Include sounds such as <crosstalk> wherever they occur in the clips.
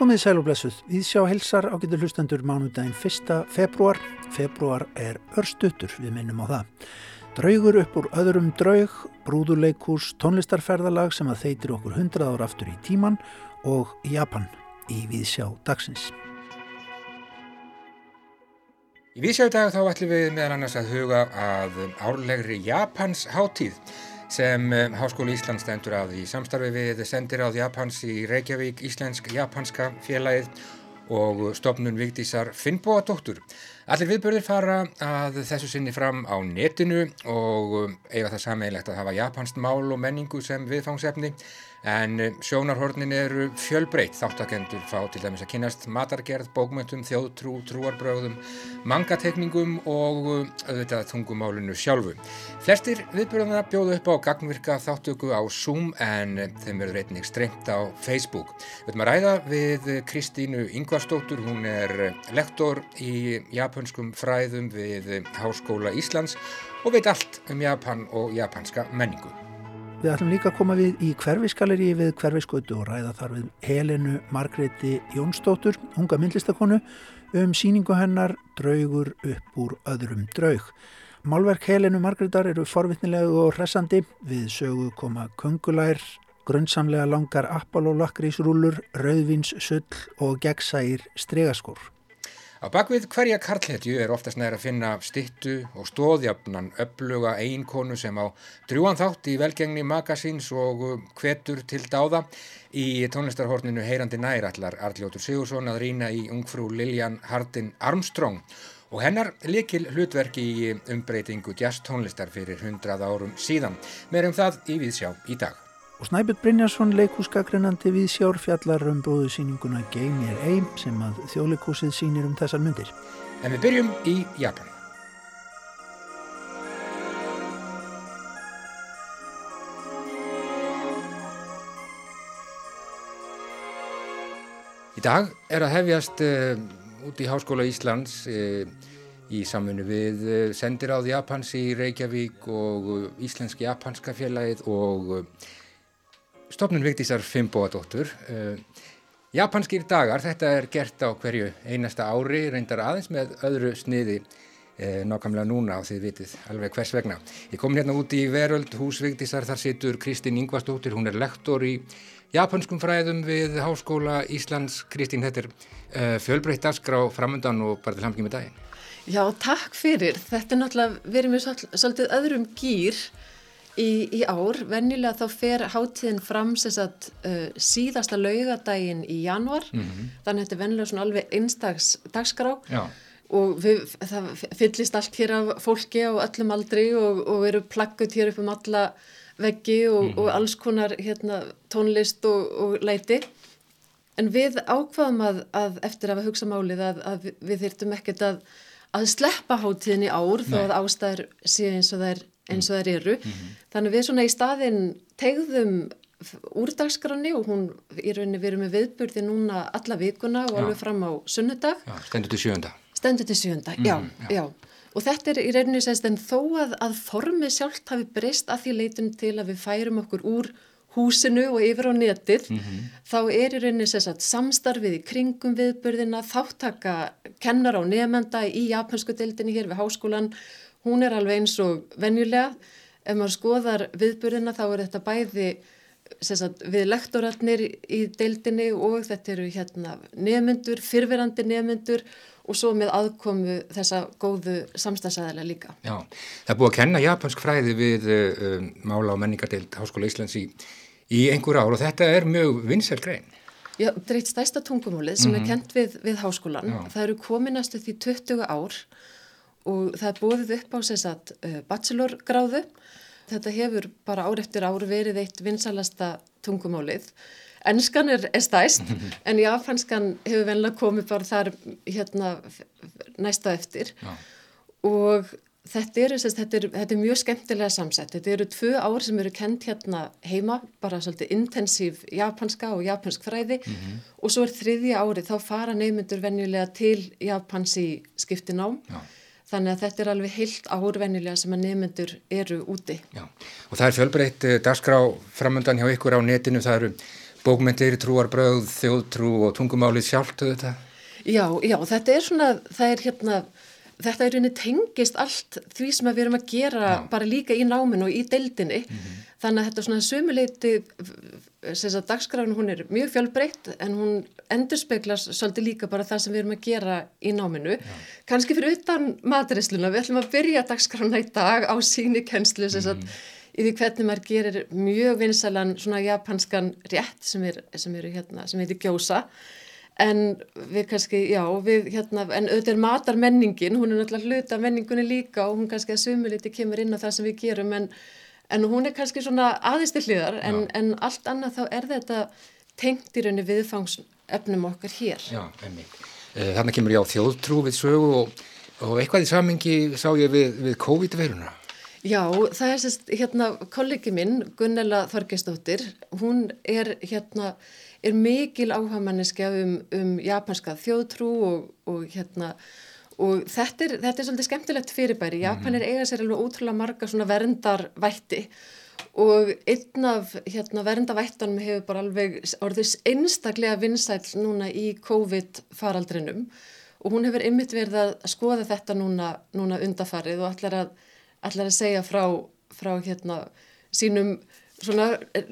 Komið sæl og blessuð. Við sjá helsar á getur hlustendur mánudaginn 1. februar. Februar er örstuttur, við minnum á það. Draugur upp úr öðrum draug, brúðuleikurs, tónlistarferðalag sem að þeitir okkur 100 ára aftur í tíman og Japan í Viðsjá dagsins. Í Viðsjá dag þá ætlum við meðal annars að huga að árlegri Japans háttíð sem eh, Háskólu Íslands stendur að í samstarfi við sendiráð Japans í Reykjavík, Íslensk-Japanska félagið og stopnun Vigdísar Finnbóadóttur. Allir viðbörðir fara að þessu sinni fram á netinu og eiga það sameigilegt að hafa japansk mál og menningu sem viðfangsefni en sjónarhornin eru fjölbreytt þáttakendur fá til dæmis að kynast matargerð, bókmöntum, þjóðtrú, trúarbröðum, mangatekningum og auðvitað tungumálinu sjálfu. Flestir viðbörðuna bjóðu upp á gagnvirka þáttöku á Zoom en þeim eru reytning strengt á Facebook. Við höfum að ræða við Kristínu Yngvarstóttur, hún er lektor í japanskum fræðum við Háskóla Íslands og veit allt um Japan og japanska menningu. Við ætlum líka að koma við í hverfisgaleri við hverfiskötu og ræða þar við Helenu Margreði Jónsdóttur, unga myndlistakonu, um síningu hennar Draugur upp úr öðrum draug. Málverk Helenu Margreðar eru forvittnilegu og hressandi. Við sögu koma kungulær, grunnsamlega langar appalólakrísrúlur, rauðvins, sull og gegnsægir stregaskór. Á bakvið hverja karlhetju er oftast næra að finna stittu og stóðjafnan uppluga eiginkonu sem á drjúan þátt í velgengni magasíns og hvetur til dáða. Í tónlistarhorninu heyrandi nærallar Arljótur Sigursson að rýna í ungfrú Lilian Hardin Armstrong og hennar likil hlutverki í umbreytingu jazz tónlistar fyrir hundrað árum síðan. Meir um það í Víðsjá í dag. Og Snæbjörn Brynjarsson, leikúskagreinandi við sjárfjallar um bróðusýninguna Game Your Aim sem að þjóðleikúsið sýnir um þessar myndir. En við byrjum í Japan. Í dag er að hefjast uh, út í Háskóla Íslands uh, í samfunnu við uh, sendiráð Japans í Reykjavík og Íslenski-Japanska félagið og Stofnun Vigdísar Fimboadóttur. Uh, japanskir dagar, þetta er gert á hverju einasta ári, reyndar aðeins með öðru sniði uh, nákvæmlega núna og þið vitið alveg hvers vegna. Ég kom hérna út í Veröld hús Vigdísar, þar situr Kristín Ingvarsdóttir, hún er lektor í japanskum fræðum við Háskóla Íslands. Kristín, þetta er uh, fjölbreytt askrá framöndan og bara til hamngi með daginn. Já, takk fyrir. Þetta er náttúrulega, við erum svolítið öðrum gýr Í, í ár, vennilega þá fer hátíðin fram sagt, uh, síðasta laugadaginn í januar, mm -hmm. þannig að þetta er vennilega svona alveg einstags dagskrá Já. og við, það fyllist allt hér af fólki á öllum aldri og, og eru plaggut hér upp um alla veggi og, mm -hmm. og alls konar hérna, tónlist og, og læti. En við ákvaðum að, að eftir að hafa hugsað málið að, að við þyrtum ekkert að, að sleppa hátíðin í ár Nei. þó að ástæður sé eins og það er eins og þær eru. Mm -hmm. Þannig við svona í staðin tegðum úrdagsgranni og hún í rauninni við erum með viðburði núna alla vikuna og já. alveg fram á sunnudag. Já, stendur til sjönda. Stendur til sjönda, mm, já, já. Og þetta er í rauninni semst en þó að, að formið sjálft hafi breyst að því leitum til að við færum okkur úr húsinu og yfir á netið, mm -hmm. þá er í rauninni semst samstarfið í kringum viðburðina, þáttaka kennar á nefnda í japansku deildinni hér við háskólan hún er alveg eins og venjulega ef maður skoðar viðburðina þá er þetta bæði sagt, við lektorarnir í deildinni og þetta eru hérna nefnendur, fyrverandi nefnendur og svo með aðkomu þessa góðu samstagsæðilega líka. Já, það er búið að kenna japansk fræði við uh, mála og menningadeild Háskóla Íslands í, í einhver ár og þetta er mjög vinsel grein. Já, þetta er eitt stæsta tungumólið sem mm -hmm. er mhm. kent við, við háskólan. Já. Það eru kominastu því 20 ár og það er búið upp á sagt, uh, bachelorgráðu. Þetta hefur bara ár eftir ár verið eitt vinsalasta tungumálið. Enskan er, er stæst <laughs> en japanskan hefur vennilega komið bara þar hérna, næsta eftir Já. og þetta er, þetta, er, þetta er mjög skemmtilega samsett. Þetta eru tvö ár sem eru kent hérna heima, bara svolítið intensív japanska og japansk fræði mm -hmm. og svo er þriðja ári þá fara neymundur venjulega til japans í skiptinám. Já Þannig að þetta er alveg heilt árvennilega sem að nefnendur eru úti. Já, og það er fjölbreytt eh, dagskrá framöndan hjá ykkur á netinu, það eru bókmyndir, trúarbröð, þjóðtrú og tungumálið sjálft þetta? Já, já, þetta er svona, það er hérna, þetta er rauninni tengist allt því sem við erum að gera já. bara líka í náminu og í deildinni. Mm -hmm. Þannig að þetta er svona sömuleiti, þess að dagskráinu hún er mjög fjölbreytt en hún endur speiklas svolítið líka bara það sem við erum að gera í náminu. Já. Kanski fyrir utan maturisluna, við ætlum að byrja dagskrána í dag á síni kennslu, að mm -hmm í því hvernig maður gerir mjög vinsalan svona japanskan rétt sem, er, sem eru hérna, sem heitir gjósa en við kannski, já, við hérna, en auðvitað er matarmenningin, hún er náttúrulega hluta menningunni líka og hún kannski að sumuliti kemur inn á það sem við gerum en, en hún er kannski svona aðistilliðar en, en allt annað þá er þetta tengt í raunni viðfangsefnum okkar hér. Já, emmi. Eh, Þannig kemur ég á þjóðtrú við sögu og, og eitthvað í samengi sá ég við, við COVID-veruna. Já, það er sérst, hérna, kollegi minn, Gunnela Þorgestóttir, hún er, hérna, er mikil áhamanniska um, um japanska þjóðtrú og, og, hérna, og þetta er, þetta er svolítið skemmtilegt fyrirbæri. Mhm. Japanir eiga sér alveg ótrúlega marga svona verndarvætti og einn af, hérna, verndarvættanum hefur bara alveg orðis einstaklega vinsæl núna í COVID faraldrinum og hún hefur ymmit verið að skoða þetta núna, núna undafarið og allar að allar að segja frá, frá hérna, sínum svona eh,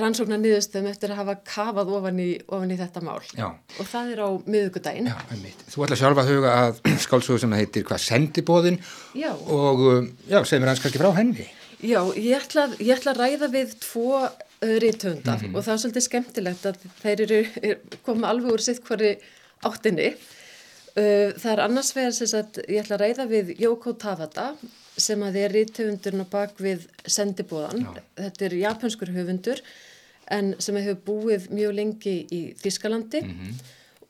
rannsóknar niðurstöðum eftir að hafa kafað ofan í, ofan í þetta mál. Já. og það er á miðugudaginn Þú ætla sjálfa að huga að <clears throat> skálsögur sem heitir hvað sendibóðin og um, já, segir mér hans kannski frá henni. Já, ég ætla, ég ætla að ræða við tvo uh, rítöfunda mm -hmm. og það er svolítið skemmtilegt að þeir eru er, koma alveg úr sitt hverju áttinni. uh, það er annars vegar að ég ætla að ræða við Jóko Tavata sem að er rítöfundurinn á bakvið sendibóðan. Já. Þetta er japanskur höfundur en sem hefur búið mjög lengi í Þískalandi mm -hmm.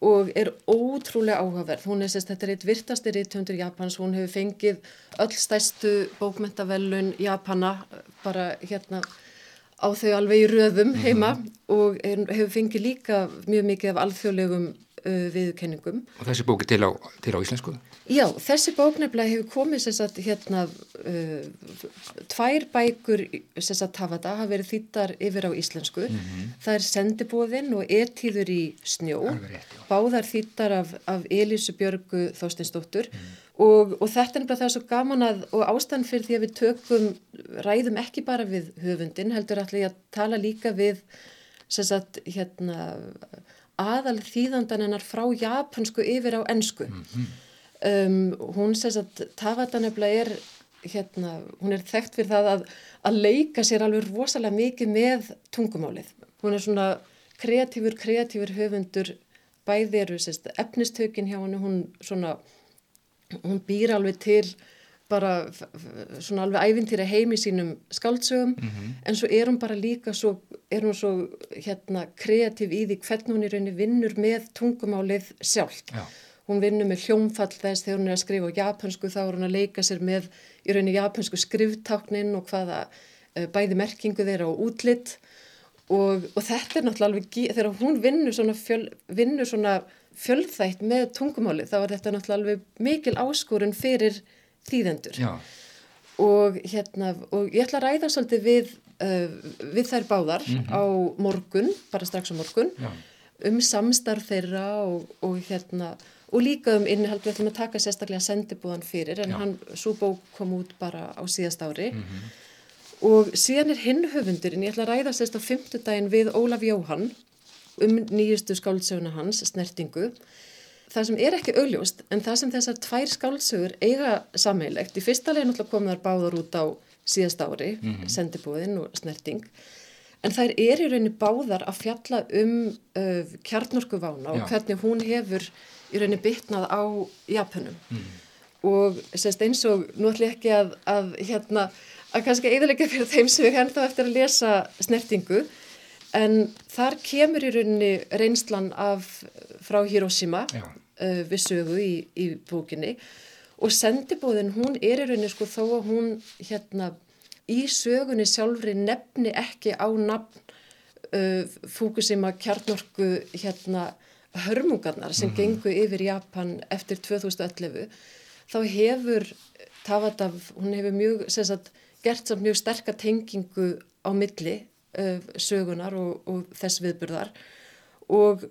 og er ótrúlega áhugaverð. Hún er sérst, þetta er eitt virtasti rítöfundur Japans, hún hefur fengið öll stæstu bókmentavelun Japana bara hérna á þau alveg í röðum heima mm -hmm. og hefur fengið líka mjög mikið af alþjóðlegum uh, viðkenningum. Og þessi bóki til á, til á íslensku? Já, þessi bók nefnilega hefur komið sagt, hérna, uh, tvær bækur sagt, tafata hafa verið þýttar yfir á íslensku. Mm -hmm. Það er sendibóðinn og ertíður í snjó. Rétt, Báðar þýttar af, af Elísu Björgu Þóstinsdóttur mm -hmm. og, og þetta er nefnilega það er svo gaman að og ástæðan fyrir því að við tökum ræðum ekki bara við höfundin heldur allir að tala líka við sagt, hérna aðal þýðandan hennar frá japansku yfir á ennsku. Mm -hmm. um, hún sést að Tavatanefla er, hérna, hún er þekkt fyrir það að, að leika sér alveg rosalega mikið með tungumálið. Hún er svona kreatífur, kreatífur höfundur bæði eru sést, efnistökin hjá henni, hún, svona, hún býr alveg til bara svona alveg æfintýra heim í sínum skáldsögum mm -hmm. en svo er hún bara líka svo, er hún svo hérna kreatív í því hvernig hún í rauninni vinnur með tungumálið sjálf. Já. Hún vinnur með hljómfall þess þegar hún er að skrifa á japansku þá er hún að leika sér með í rauninni japansku skriftáknin og hvaða uh, bæði merkingu þeirra og útlitt og, og þetta er náttúrulega alveg þegar hún vinnur svona, fjöl, vinnur svona fjölþætt með tungumálið þá er þetta náttúrulega alveg mikil áskorun fyrir þýðendur og, hérna, og ég ætla að ræða svolítið við, uh, við þær báðar mm -hmm. á morgun, bara strax á morgun Já. um samstarf þeirra og, og hérna og líka um innihald við ætlum að taka sérstaklega sendibúðan fyrir en Já. hann, svo bók kom út bara á síðast ári mm -hmm. og síðan er hinn höfundurinn, ég ætla að ræða sérst á fymtudaginn við Ólaf Jóhann um nýjustu skáldsöguna hans, Snertingu það sem er ekki augljóst en það sem þessar tvær skálsögur eiga sammeilegt, í fyrsta leginn komum þar báðar út á síðast ári mm -hmm. sendibúðin og snerting en þær er í rauninni báðar að fjalla um uh, kjarnorku vána og hvernig hún hefur í rauninni bytnað á Japanum. Mm og sérst eins og nú ætlum ég ekki að, að hérna að kannski eðalega fyrir þeim sem henni þá eftir að lesa snertingu en þar kemur í rauninni reynslan af frá Hiroshima uh, við sögu í, í bókinni og sendibóðin hún er í rauninni sko þó að hún hérna í sögunni sjálfri nefni ekki á nafn uh, Fukushima kjarnorku hérna hörmungarnar sem mm -hmm. gengu yfir Japan eftir 2011 þá hefur Tavadaf, hún hefur mjög sagt, gert samt mjög sterka tengingu á milli sögunar og, og þess viðburðar. Og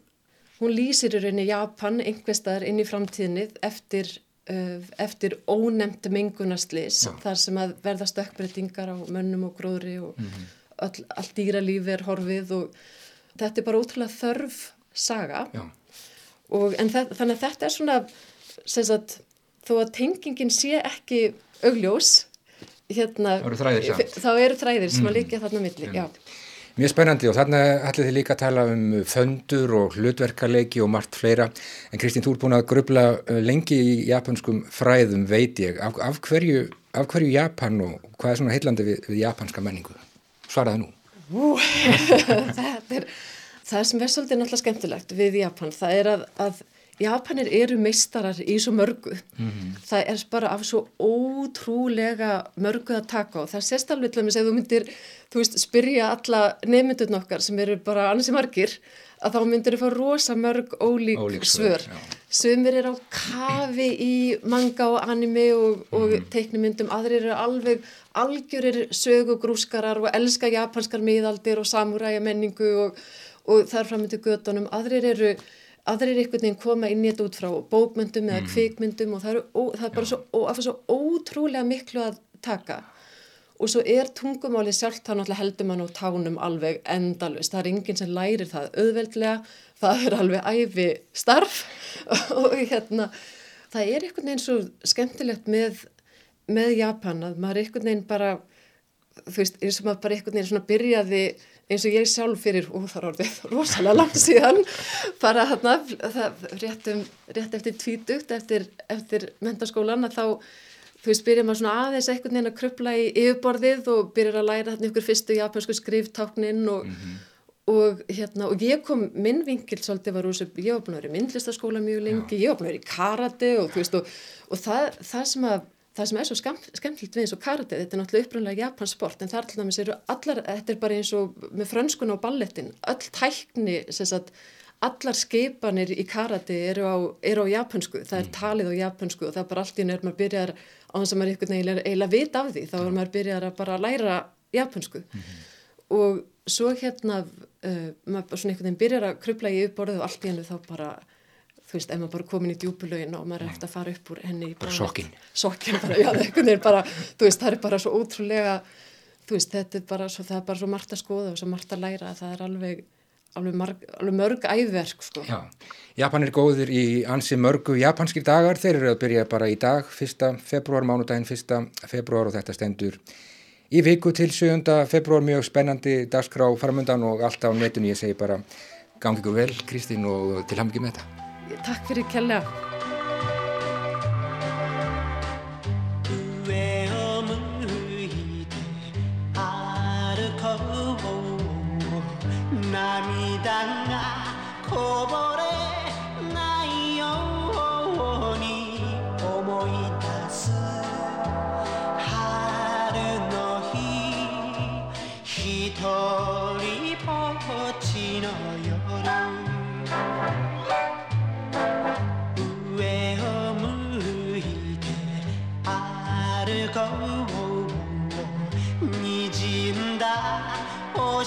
hún lýsir í rauninni Japan einhverstaðar inn í framtíðinni eftir, uh, eftir ónemnt mengunastlis þar sem að verða stökkbreytingar á mönnum og gróðri og mm -hmm. all, allt dýralífi er horfið og þetta er bara ótrúlega þörf saga. Og, það, þannig að þetta er svona sagt, þó að tengingin sé ekki augljós hérna, eru þá eru þræðir sem að líka þarna milli já. Mjög spennandi og þarna ætlir þið líka að tala um föndur og hlutverkarleiki og margt fleira. En Kristín, þú ert búin að grubla uh, lengi í japanskum fræðum veit ég, af, af, hverju, af hverju Japan og hvað er svona heillandi við, við japanska menningu? Svaraði nú. Ú, <laughs> það er það sem er svolítið náttúrulega skemmtilegt við Japan, það er að, að Japanir eru meistarar í svo mörgu. Mm -hmm. Það er bara af svo ótrúlega mörgu að taka og það sést alveg til að þú myndir, þú veist, spyrja alla nefndun okkar sem eru bara annars sem margir að þá myndir þau fá rosa mörg ólík, ólík svör. Sumir er á kafi í manga og anime og, og mm -hmm. teiknumyndum, aðrir eru alveg algjörir sögugrúskarar og elska japanskar miðaldir og samúræja menningu og, og þar framöndu gödunum, aðrir eru aðrir einhvern veginn koma inn í þetta út frá bókmyndum eða mm. kvikmyndum og það, er, ó, það er bara svo, ó, svo ótrúlega miklu að taka. Og svo er tungumáli sjálf þá náttúrulega heldur mann á tánum alveg endalust, það er enginn sem lærir það auðveldlega, það er alveg æfi starf <laughs> og hérna það er einhvern veginn svo skemmtilegt með, með Japan að maður einhvern veginn bara þú veist, eins og maður bara einhvern veginn svona byrjaði eins og ég sjálf fyrir, ú það er orðið <laughs> rosalega langt síðan, bara hérna, rétt, um, rétt eftir tvítugt, eftir, eftir mentarskólan að þá, þú veist, byrjar maður svona aðeins einhvern veginn að krupla í yfirborðið og byrjar að læra hérna ykkur fyrstu japansku skriftáknin og, mm -hmm. og hérna, og ég kom, minn vingil svolítið var úr, ég var búin að vera í myndlistaskóla mjög lengi, Já. ég var búin að vera í karate og þú veist, og, og það, það sem að það sem er svo skemmtilegt við eins og karate, þetta er náttúrulega upprannlega japansport en það er alltaf, eru allar, þetta er bara eins og með frönskun og ballettin, öll tækni, sagt, allar skipanir í karate eru á, eru á japansku, það er mm. talið á japansku og það er bara allt í nörd, maður byrjar á þess að maður er einhvern veginn eiginlega vit af því, þá er maður byrjar að bara læra japansku mm -hmm. og svo hérna, uh, maður svona einhvern veginn byrjar að krupla í uppborðu og allt í hennu þá bara þú veist, ef maður bara komin í djúbulögin og maður er eftir að fara upp úr henni bara sokkin sokkin, bara, já, er bara veist, það er bara svo ótrúlega þú veist, þetta er bara svo, er bara svo margt að skoða og svo margt að læra, það er alveg alveg, marg, alveg mörg æðverk sko. Já, Japan er góður í ansi mörgu japanskir dagar, þeir eru að byrja bara í dag, fyrsta februar, mánudaginn fyrsta februar og þetta stendur í viku til 7. februar, mjög spennandi dagskrá framöndan og allt á netun, ég segi bara gangi ykkur vel Kristín og til hafmyggjum með þetta Takk for det, Kalle. 一人ぼっちの夜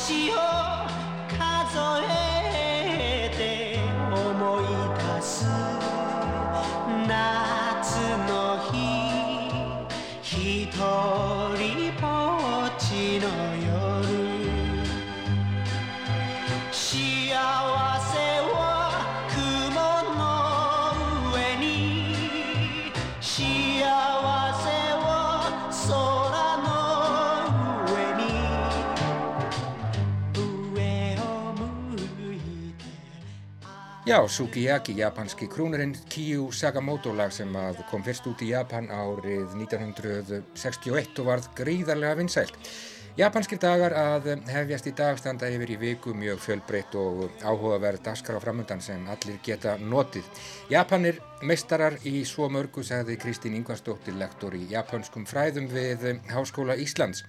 fyrir kella. Já, Sukiyaki, japanski krúnurinn Kiyu Sakamoto lag sem kom fyrst út í Japan árið 1961 og varð gríðarlega vinsælt. Japanskir dagar að hefjast í dag standa yfir í viku mjög fjölbreytt og áhugaverð daskar á framundan sem allir geta notið. Japanir meistarar í svo mörgu sagði Kristín Ingvarsdóttir lektor í japanskum fræðum við Háskóla Íslands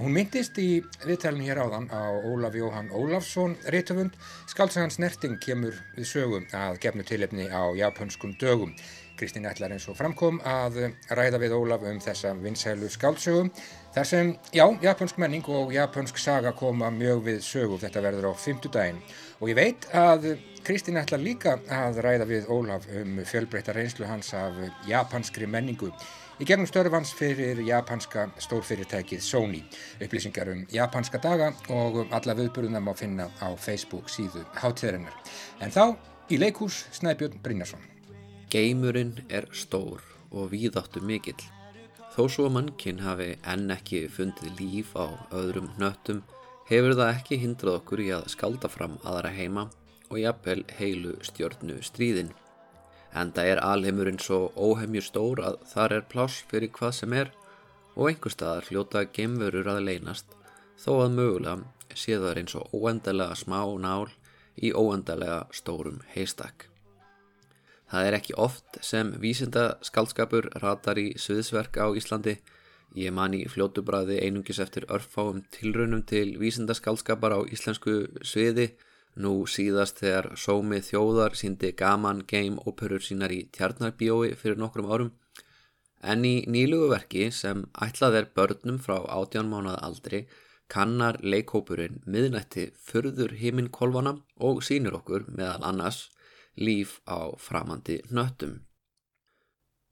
hún myndist í viðtælinu hér áðan á Ólaf Jóhann Ólafsson réttöfund, skaldsagan Snerting kemur við sögum að gefnu tilefni á japanskum dögum. Kristín ætlar eins og framkom að ræða við Ólaf um þessa vinsælu skáldsögum þar sem, já, japansk menning og japansk saga koma mjög við sögu. Þetta verður á fymtudaginn og ég veit að Kristín ætlar líka að ræða við Ólaf um fjölbreytta reynslu hans af japanskri menningu í gegnum störfans fyrir japanska stórfyrirtækið Sony upplýsingar um japanska daga og alla viðburðunum að finna á Facebook síðu hátíðarinnar en þá í leikús Snæbjörn Brynjarsson Geimurinn er stór og víðáttu mikill. Þó svo mannkinn hafi enn ekki fundið líf á öðrum nöttum hefur það ekki hindrað okkur í að skalda fram aðra heima og jafnvel heilu stjórnu stríðin. Enda er alheimurinn svo óheimjur stór að þar er pláss fyrir hvað sem er og einhver staðar hljóta geimverur að leynast þó að mögulega sé það eins og óendalega smá nál í óendalega stórum heistak. Það er ekki oft sem vísinda skaldskapur ratar í sviðsverk á Íslandi. Ég man í fljótubræði einungis eftir örfáum tilraunum til vísinda skaldskapar á íslensku sviði. Nú síðast þegar Sómi Þjóðar síndi gaman game operur sínar í tjarnarbíói fyrir nokkrum árum. En í nýlugu verki sem ætlað er börnum frá 18 mánuða aldri kannar leikópurinn miðnætti förður himinn-kolvana og sínir okkur meðal annars líf á framandi nöttum.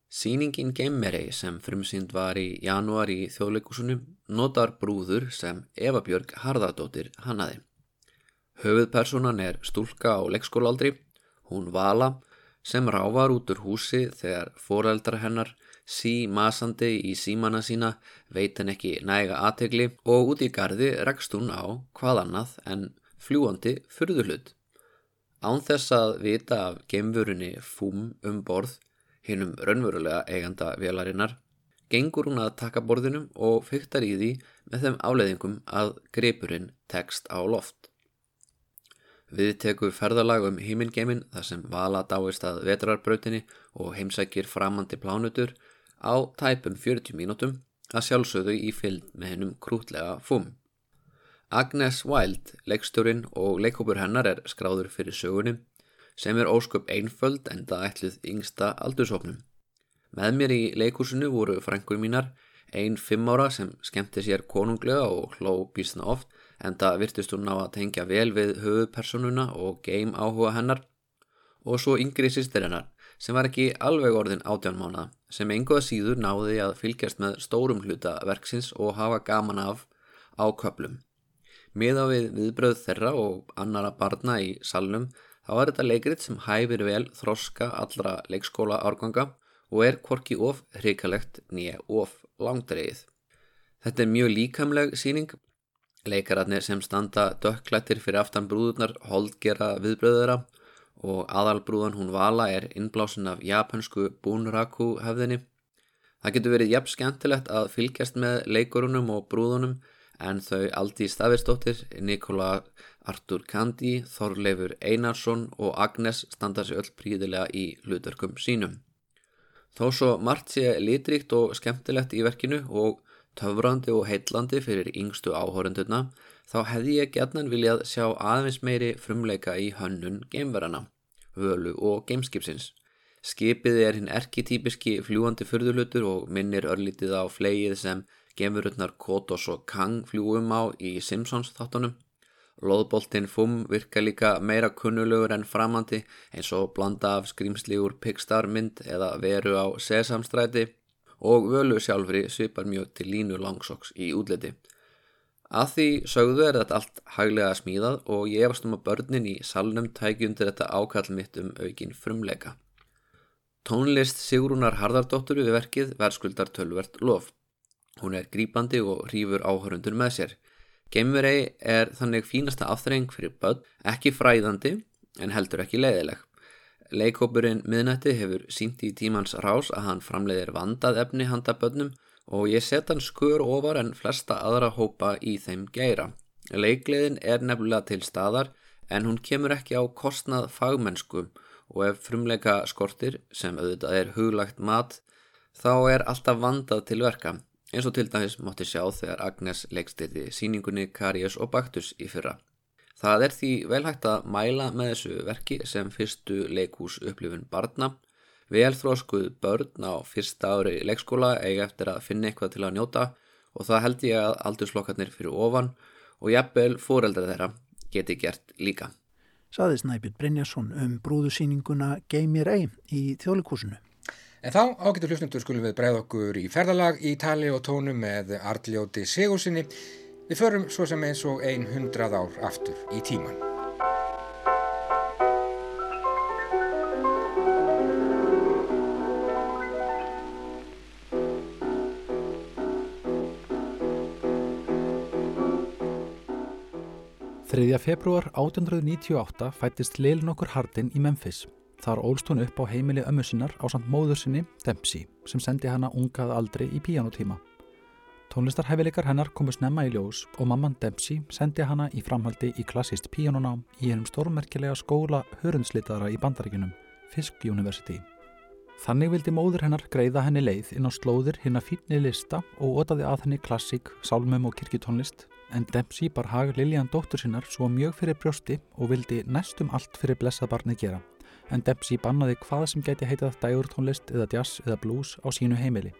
Sýningin Gemmeri sem frumsýnd var í janúar í þjóðleikusunum notar brúður sem Eva Björg Harðardóttir hannaði. Höfuðpersonan er stúlka á leikskólaldri, hún Vala, sem rávar út úr húsi þegar foreldra hennar sí masandi í símana sína veit henn ekki næga aðtegli og út í gardi rekst hún á hvað annað en fljúandi fyrðuhlut. Án þess að vita af gemvörunni fúm um borð, hinnum raunverulega eiganda velarinnar, gengur hún að taka borðinum og fyktar í því með þeim áleiðingum að grepurinn tekst á loft. Við tekum ferðalag um hímingeimin þar sem vala dáist að vetrarbrautinni og heimsækir framandi plánutur á tæpum 40 mínútum að sjálfsögðu í fylg með hennum krútlega fúm. Agnes Wild, leikstjórin og leikópur hennar er skráður fyrir sögunni sem er ósköp einföld en það ætluð yngsta aldursóknum. Með mér í leikúsinu voru frængur mínar, einn fimm ára sem skemmti sér konunglega og hló bísna oft en það virtist hún á að tengja vel við höfupersonuna og game áhuga hennar og svo yngri sýstir hennar sem var ekki alveg orðin átjánmána sem einhverja síður náði að fylgjast með stórum hluta verksins og hafa gaman af á köplum. Miða við viðbröð þeirra og annara barna í salnum þá er þetta leikrit sem hæfir vel þroska allra leikskóla árganga og er korki of hrikalegt nýja of langdreið. Þetta er mjög líkamleg síning. Leikararnir sem standa dökklættir fyrir aftan brúðurnar holdgera viðbröðura og aðalbrúðan hún Vala er innblásin af japansku bunraku hefðinni. Það getur verið jafn skemmtilegt að fylgjast með leikurunum og brúðunum en þau Aldi Stafirsdóttir, Nikola Artur Kandi, Þorleifur Einarsson og Agnes standa sér öll príðilega í hlutverkum sínum. Þó svo margt sé litríkt og skemmtilegt í verkinu og töfrandi og heitlandi fyrir yngstu áhórendurna, þá hefði ég gætnan viljað sjá aðeins meiri frumleika í hönnun geimverana, völu og geimskipsins. Skipið er hinn erketýpiski fljúandi fyrðulutur og minnir örlítið á flegið sem gemururnar Kotos og Kang fljúum á í Simpsons þáttunum. Lóðboltinn Fum virka líka meira kunnulegur en framandi eins og blanda af skrýmslígur Pixar mynd eða veru á Sesamstræti og völu sjálfri svipar mjög til línu langsóks í útliti. Að því sögðu er þetta allt hæglega smíðað og ég efast um að börnin í salnum tækjundir þetta ákall mitt um aukin frumleika. Tónlist Sigrúnar Hardardóttur við verkið verðskuldar tölvert lof. Hún er grípandi og hrýfur áhörundur með sér. Geimverei er þannig fínasta afþreng fyrir börn, ekki fræðandi en heldur ekki leiðileg. Leikópurinn miðnætti hefur sínt í tímans rás að hann framleiðir vandað efni handa börnum og ég set hann skur ofar en flesta aðra hópa í þeim geira. Leikleðin er nefnilega til staðar en hún kemur ekki á kostnað fagmennsku og ef frumleika skortir sem auðvitað er huglagt mat þá er alltaf vandað til verka eins og til dæmis mátti sjá þegar Agnes leikstiti síningunni Karius og Baktus í fyrra. Það er því vel hægt að mæla með þessu verki sem fyrstu leikús upplifun barna Velþróskuð börn á fyrsta ári leikskóla eiga eftir að finna eitthvað til að njóta og það held ég að aldurslokkarnir fyrir ofan og jafnvel fóreldra þeirra geti gert líka. Saði Snæbjörn Brynjarsson um brúðusýninguna Geimir Ei í þjóðlikúsinu. En þá ágættu hlustundur skulum við breið okkur í ferðalag í tali og tónu með Arljóti Sigursinni. Við förum svo sem eins og ein hundrað ár aftur í tíman. 3. februar 1898 fættist Lil nokkur Hardin í Memphis. Þar ólst hún upp á heimili ömmu sinnar á samt móður sinni, Dempsey, sem sendi hana ungað aldrei í píjánutíma. Tónlistarhæfileikar hennar komu snemma í ljós og mamman Dempsey sendi hana í framhaldi í klassist píjánunám í hennum stórmerkilega skóla hörundslitara í bandaríkunum, Fisk University. Þannig vildi móður hennar greiða henni leið inn á slóðir hinn að fýtni lista og otaði að henni klassík, sálmum og kirkjutónlist en Dempsey bar hag Lilian dóttur sinnar svo mjög fyrir brjósti og vildi næstum allt fyrir blessað barnið gera en Dempsey bannaði hvað sem geti heitað dægurtónlist eða jazz eða blues á sínu heimili.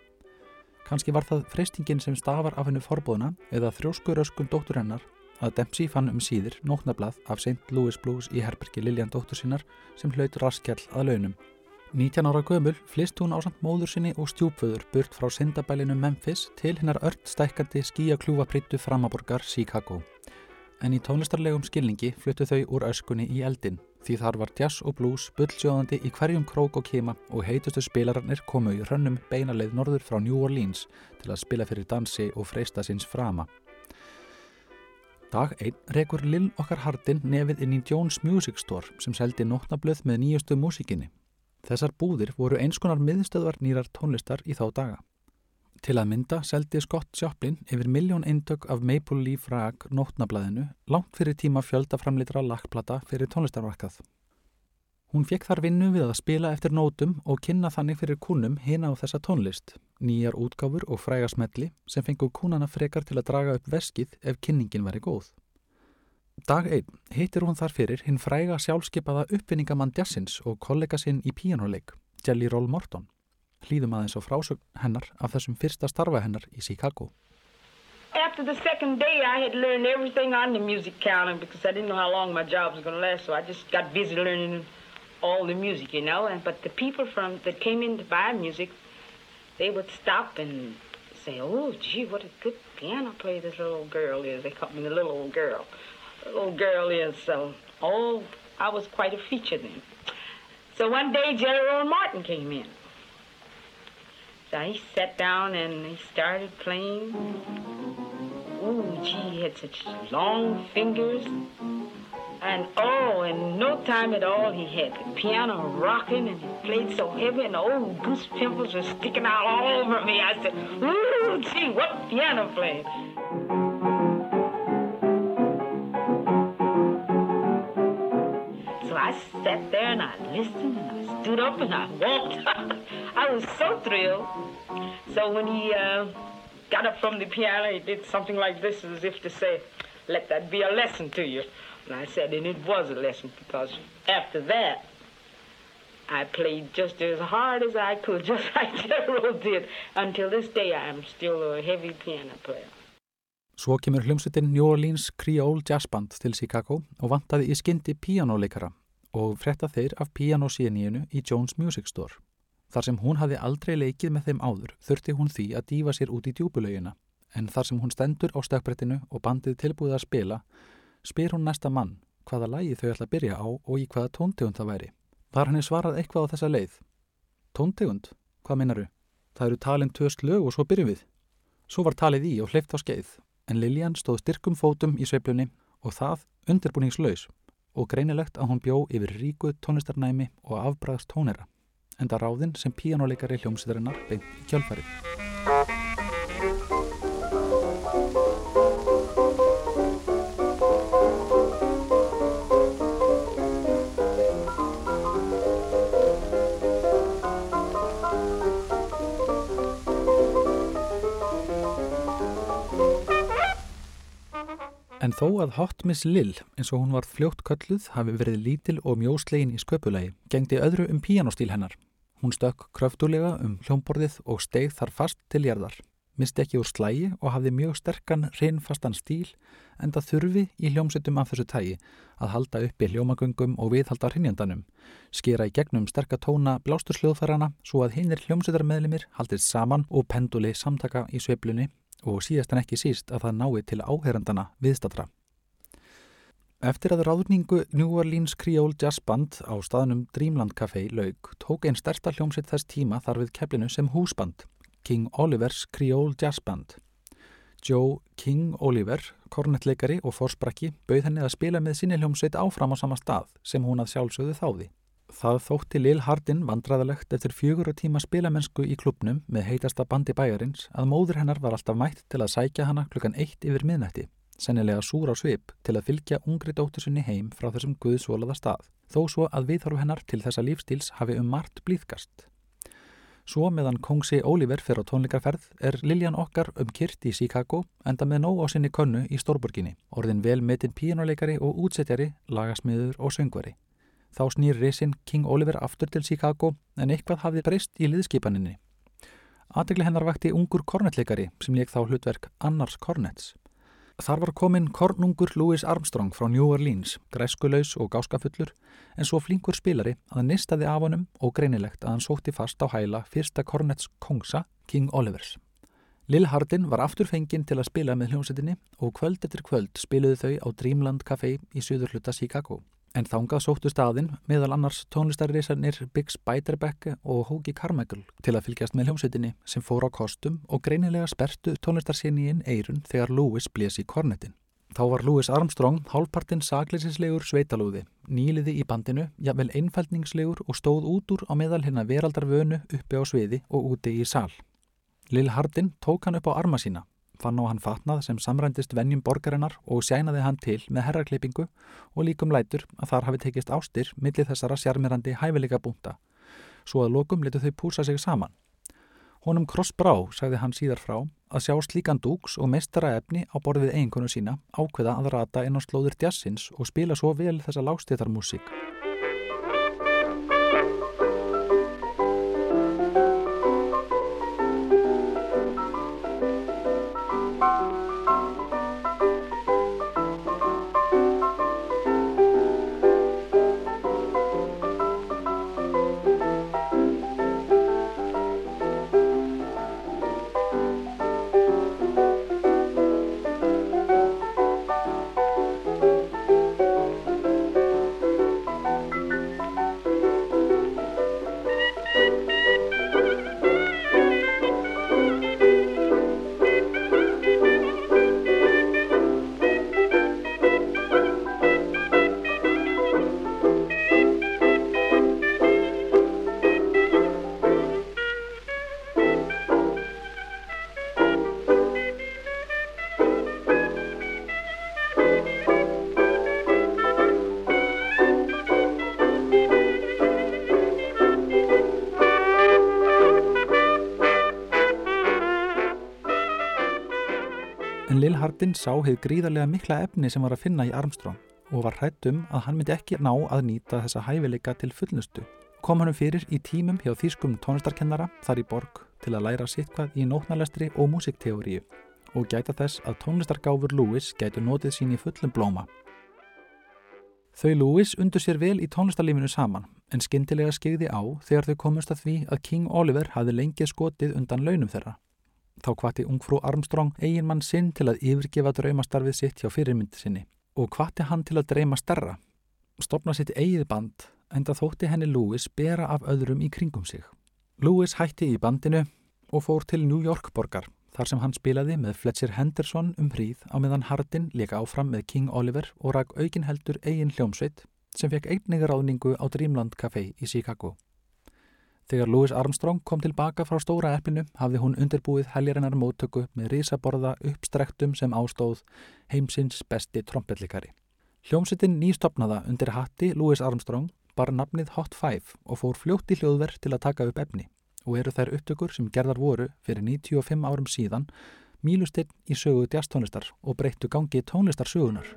Kanski var það freystingin sem stafar af hennu forbóðuna eða þrjóskuröskun dóttur hennar að Dempsey fann um síðir nóknablað af St. Louis Blues í herbergi Lilian dóttur sinnar sem hlaut raskjall að launum. 19 ára gömul flist hún á samt móður sinni og stjúpföður burt frá syndabælinu Memphis til hinnar ört stækkandi skíakljúfaprítu framaborgar Chicago. En í tónlistarlegum skilningi fluttu þau úr öskunni í eldin því þar var jazz og blues bullsjóðandi í hverjum krók og kema og heitustu spilararnir komu í rönnum beinaleið norður frá New Orleans til að spila fyrir dansi og freista sinns frama. Dag einn rekur Lill okkar hardin nefið inn í Jones Music Store sem seldi nótnablöð með nýjustu músikinni. Þessar búðir voru einskonar miðstöðvar nýrar tónlistar í þá daga. Til að mynda seldi Scott Joplin yfir miljón eindök af Maple Leaf Rag nótnablaðinu langt fyrir tíma fjöldaframlitra lakkplata fyrir tónlistarvarkað. Hún fekk þar vinnu við að spila eftir nótum og kynna þannig fyrir kúnum hina á þessa tónlist, nýjar útgáfur og frægasmelli sem fengu kúnana frekar til að draga upp veskið ef kynningin væri góð. Dag einn hittir hún þar fyrir hinn fræga sjálfskeipaða uppvinningamann jazzins og kollega sinn í píjánuleik, Jelly Roll Morton. Hlýðum aðeins á frásögn hennar af þessum fyrsta starfa hennar í Chicago. After the second day I had learned everything on the music counter because I didn't know how long my job was going to last so I just got busy learning all the music, you know. And, but the people from that came in to buy music, they would stop and say, oh, gee, what a good piano player this little girl is. They called me the little old girl. little girl is. So, oh, I was quite a feature then. So one day, General Martin came in. So he sat down and he started playing. Ooh, gee, he had such long fingers. And oh, in no time at all, he had the piano rocking and he played so heavy and old goose pimples were sticking out all over me. I said, ooh, gee, what piano playing? Sat there and I listened and I stood up and I walked. <laughs> I was so thrilled. So when he uh, got up from the piano, he did something like this as if to say, let that be a lesson to you. And I said, and it was a lesson because after that, I played just as hard as I could, <laughs> just like General did. Until this day, I am still a heavy piano player. Svo kemur hljómsveitin New Orleans Creole Jazz Band til Chicago og vantaði í skyndi píjánuleikara og fretta þeir af pianosíðaníunu í Jones Music Store. Þar sem hún hafi aldrei leikið með þeim áður þurfti hún því að dífa sér út í djúbulauðina en þar sem hún stendur á stökkbrettinu og bandið tilbúið að spila spyr hún næsta mann hvaða lægi þau ætla að byrja á og í hvaða tóntegund það væri. Var henni svarað eitthvað á þessa leið? Tóntegund? Hvað minnaru? Það eru talin töst lög og svo byrjum við. Svo var talið í og hleyft á skeið en Lilian stóð styrkum fótum í sveiplunni og það undirbúningslaus og greinilegt að hún bjó yfir ríku tónlistarnæmi og afbræðast tónera, enda ráðinn sem píjánuleikari hljómsýðarinnar beint í kjölfarið. En þó að Hot Miss Lill, eins og hún var fljótt kölluð, hafi verið lítil og mjóslegin í sköpulagi, gengdi öðru um píjánostíl hennar. Hún stökk kröftulega um hljómborðið og steigð þar fast til jærðar. Misti ekki úr slægi og hafði mjög sterkan, reynfastan stíl en það þurfi í hljómsettum af þessu tægi að halda uppi hljómagöngum og viðhalda hrinnjandanum, skera í gegnum sterkatóna blástursljóðfærana svo að hinnir hljómsettarmeðlimir haldist saman og penduli samtaka í sveiflunni og síðast en ekki síst að það nái til áherandana viðstatra. Eftir að ráðningu New Orleans Creole Jazz Band á staðnum Dreamland Café laug tók einn stærsta hljómsett þess tíma þar við keflinu sem húsband, King Olivers Creole Jazz Band. Joe King Oliver, kornettleikari og fórsprakki, bauð henni að spila með sinni hljómsveit áfram á sama stað sem hún að sjálfsögðu þáði. Það þótti Lil Hardin vandraðalegt eftir fjögur og tíma spilamennsku í klubnum með heitasta bandi bæjarins að móður hennar var alltaf mætt til að sækja hana klukkan eitt yfir miðnætti sennilega súr á svip til að fylgja ungri dóttur sinni heim frá þessum guðsvolaða stað, þó svo að viðhorfu hennar til þessa lífstíls hafi um margt blíðkast. Svo meðan Kongsi Oliver fyrir á tónleikarferð er Liljan okkar um kyrt í Chicago enda með nóg á sinni könnu í Stórburginni, orðin vel metin píjánuleikari og útsettjari, lagasmiður og söngvari. Þá snýr reysinn King Oliver aftur til Chicago en eitthvað hafði breyst í liðskipaninni. Aðegli hennar vakti ungur kornettleikari sem leik þá hlutverk Annars Kornets. Þar var komin kornungur Louis Armstrong frá New Orleans, græskuleus og gáskafullur, en svo flinkur spilari að hann nistaði af honum og greinilegt að hann sótti fast á hæla fyrsta kornets kongsa, King Olivers. Lil Hardin var aftur fenginn til að spila með hljómsettinni og kvöld eftir kvöld spiluðu þau á Dreamland Café í söðurhluta Chicago. En þángað sóttu staðinn meðal annars tónlistarriðsarnir Big Spiderbeck og Hóki Carmichael til að fylgjast með hljómsveitinni sem fór á kostum og greinilega spertu tónlistarsinniinn eirun þegar Lewis blés í kornetin. Þá var Louis Armstrong hálfpartinn saglisinslegur sveitalúði, nýliði í bandinu, jafnvel einfaldningslegur og stóð út úr á meðal hérna veraldarvönu uppi á sviði og úti í sál. Lil Hardin tók hann upp á arma sína fann á hann fatnað sem samrændist vennjum borgarinnar og sænaði hann til með herraklippingu og líkum lætur að þar hafi tekist ástir millir þessara sjarmirandi hæfileika búnda, svo að lokum letu þau púsa sig saman. Honum krossbrá, sagði hann síðar frá, að sjá slíkan dúks og mestara efni á borðið eiginkonu sína ákveða að rata inn á slóður djassins og spila svo vel þessa lágstétarmúsík. Hardin sá hefð gríðarlega mikla efni sem var að finna í Armstrong og var hrættum að hann myndi ekki ná að nýta þessa hæfileika til fullnustu. Kom hann fyrir í tímum hjá þýskum tónlistarkennara þar í borg til að læra sitt hvað í nótnalestri og músikteóriu og gæta þess að tónlistargáfur Lewis gætu notið sín í fullum blóma. Þau Lewis undur sér vel í tónlistarlífinu saman en skindilega skegði á þegar þau komust að því að King Oliver hafi lengið skotið undan launum þeirra Þá hvati ungfrú Armstrong eigin mann sinn til að yfirgefa draumastarfið sitt hjá fyrirmyndi sinni og hvati hann til að dreyma starra. Stopna sitt eigið band en það þótti henni Lewis bera af öðrum í kringum sig. Lewis hætti í bandinu og fór til New York borgar þar sem hann spilaði með Fletcher Henderson um hríð á meðan Hardin leka áfram með King Oliver og rak aukin heldur eigin hljómsveit sem fekk einninga ráðningu á Dreamland Café í Chicago. Þegar Louis Armstrong kom tilbaka frá stóra eplinu hafði hún undirbúið heljarinnar móttöku með risaborða uppstrektum sem ástóð heimsins besti trombellikari. Hljómsettin nýstopnaða undir hatti Louis Armstrong bar nafnið Hot Five og fór fljótt í hljóðverð til að taka upp efni og eru þær upptökur sem gerðar voru fyrir 95 árum síðan mílustinn í sögu djastónlistar og breyttu gangi tónlistarsögunar.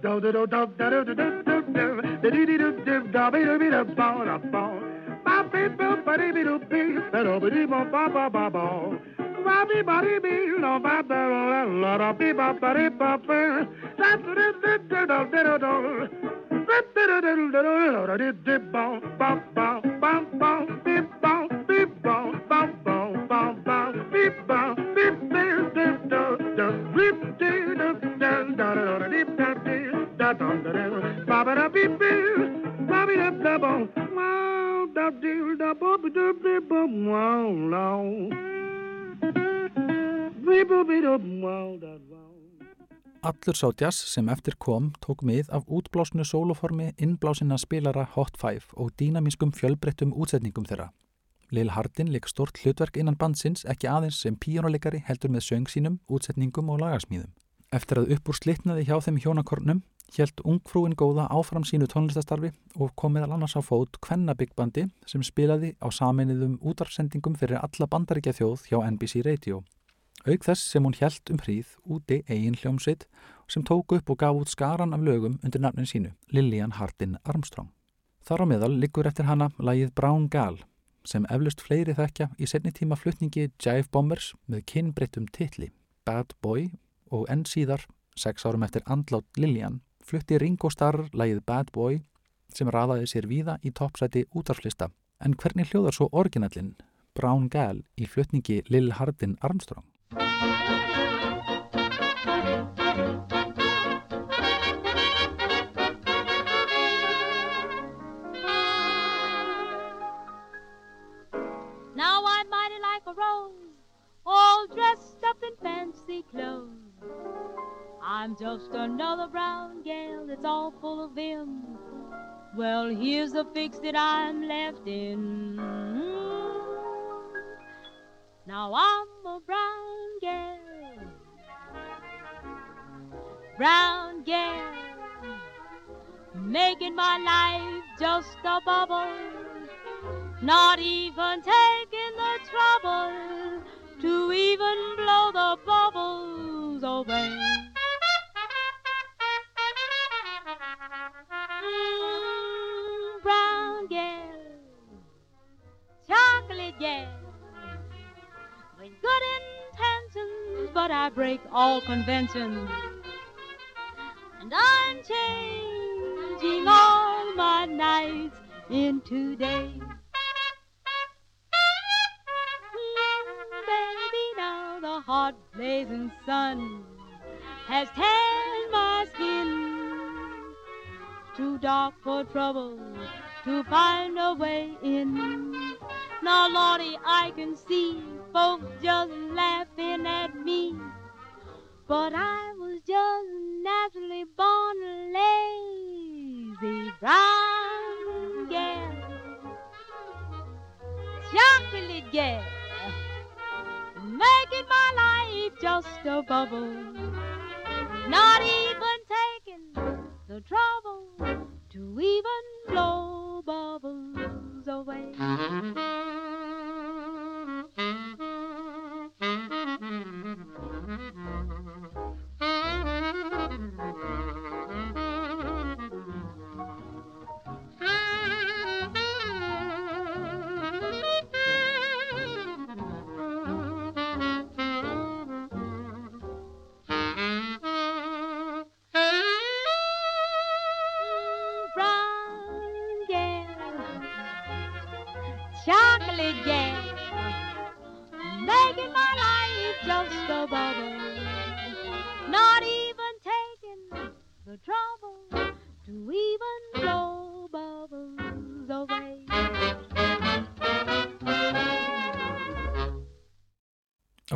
do do do do do do do do do do do do do do do do do my people, but it be to be, that over the ba ba ba ba. Bobby, Bobby, be, no, ba ba la la la, be ba ba de ba ba. That little little little little little little little little little little little little little re baba da da da da da da da Allur sá jazz sem eftir kom tók mið af útblásnu sóloformi innblásina spilara Hot Five og dýnamískum fjölbreyttum útsetningum þeirra. Lil Hardin leik stort hlutverk innan bandsins ekki aðeins sem píjónuleikari heldur með söng sínum, útsetningum og lagarsmíðum. Eftir að uppúr slitnaði hjá þeim hjónakornum helt ungfrúin góða áfram sínu tónlistastarfi og kom meðal annars á fót Kvennabyggbandi sem spilaði á saminniðum útarsendingum fyrir alla bandaríkja þjóð hjá NBC Radio. Auk þess sem hún hjælt um hríð úti eigin hljómsveit sem tók upp og gaf út skaran af lögum undir nafnin sínu, Lillian Hardin Armstrong. Þar á meðal liggur eftir hana lagið Brown Gal sem eflust fleiri þekkja í setni tíma flutningi Jive Bombers með kynbreyttum titli Bad Boy og enn síðar, sex árum eftir andlátt Lillian, flutti Ringo Starr lagið Bad Boy sem raðaði sér víða í toppsæti útarflista. En hvernig hljóðar svo orginallin Brown Gal í flutningi Lil Hardin Armstrong? Now I'm mighty like a rose, all dressed up in fancy clothes. I'm just another brown gal that's all full of vim. Well, here's the fix that I'm left in. Now I'm a brown gal, brown gal, making my life just a bubble, not even taking the trouble to even blow the bubbles away. Mm, brown gal, chocolate gal with good intentions, but I break all conventions. And I'm changing all my nights into days. Hot blazing sun has tanned my skin. Too dark for trouble to find a way in. Now, Lordy, I can see folks just laughing at me. But I was just naturally born a lazy brown gal. Chocolate gal. Making my life just a bubble. Not even taking the trouble to even blow bubbles away.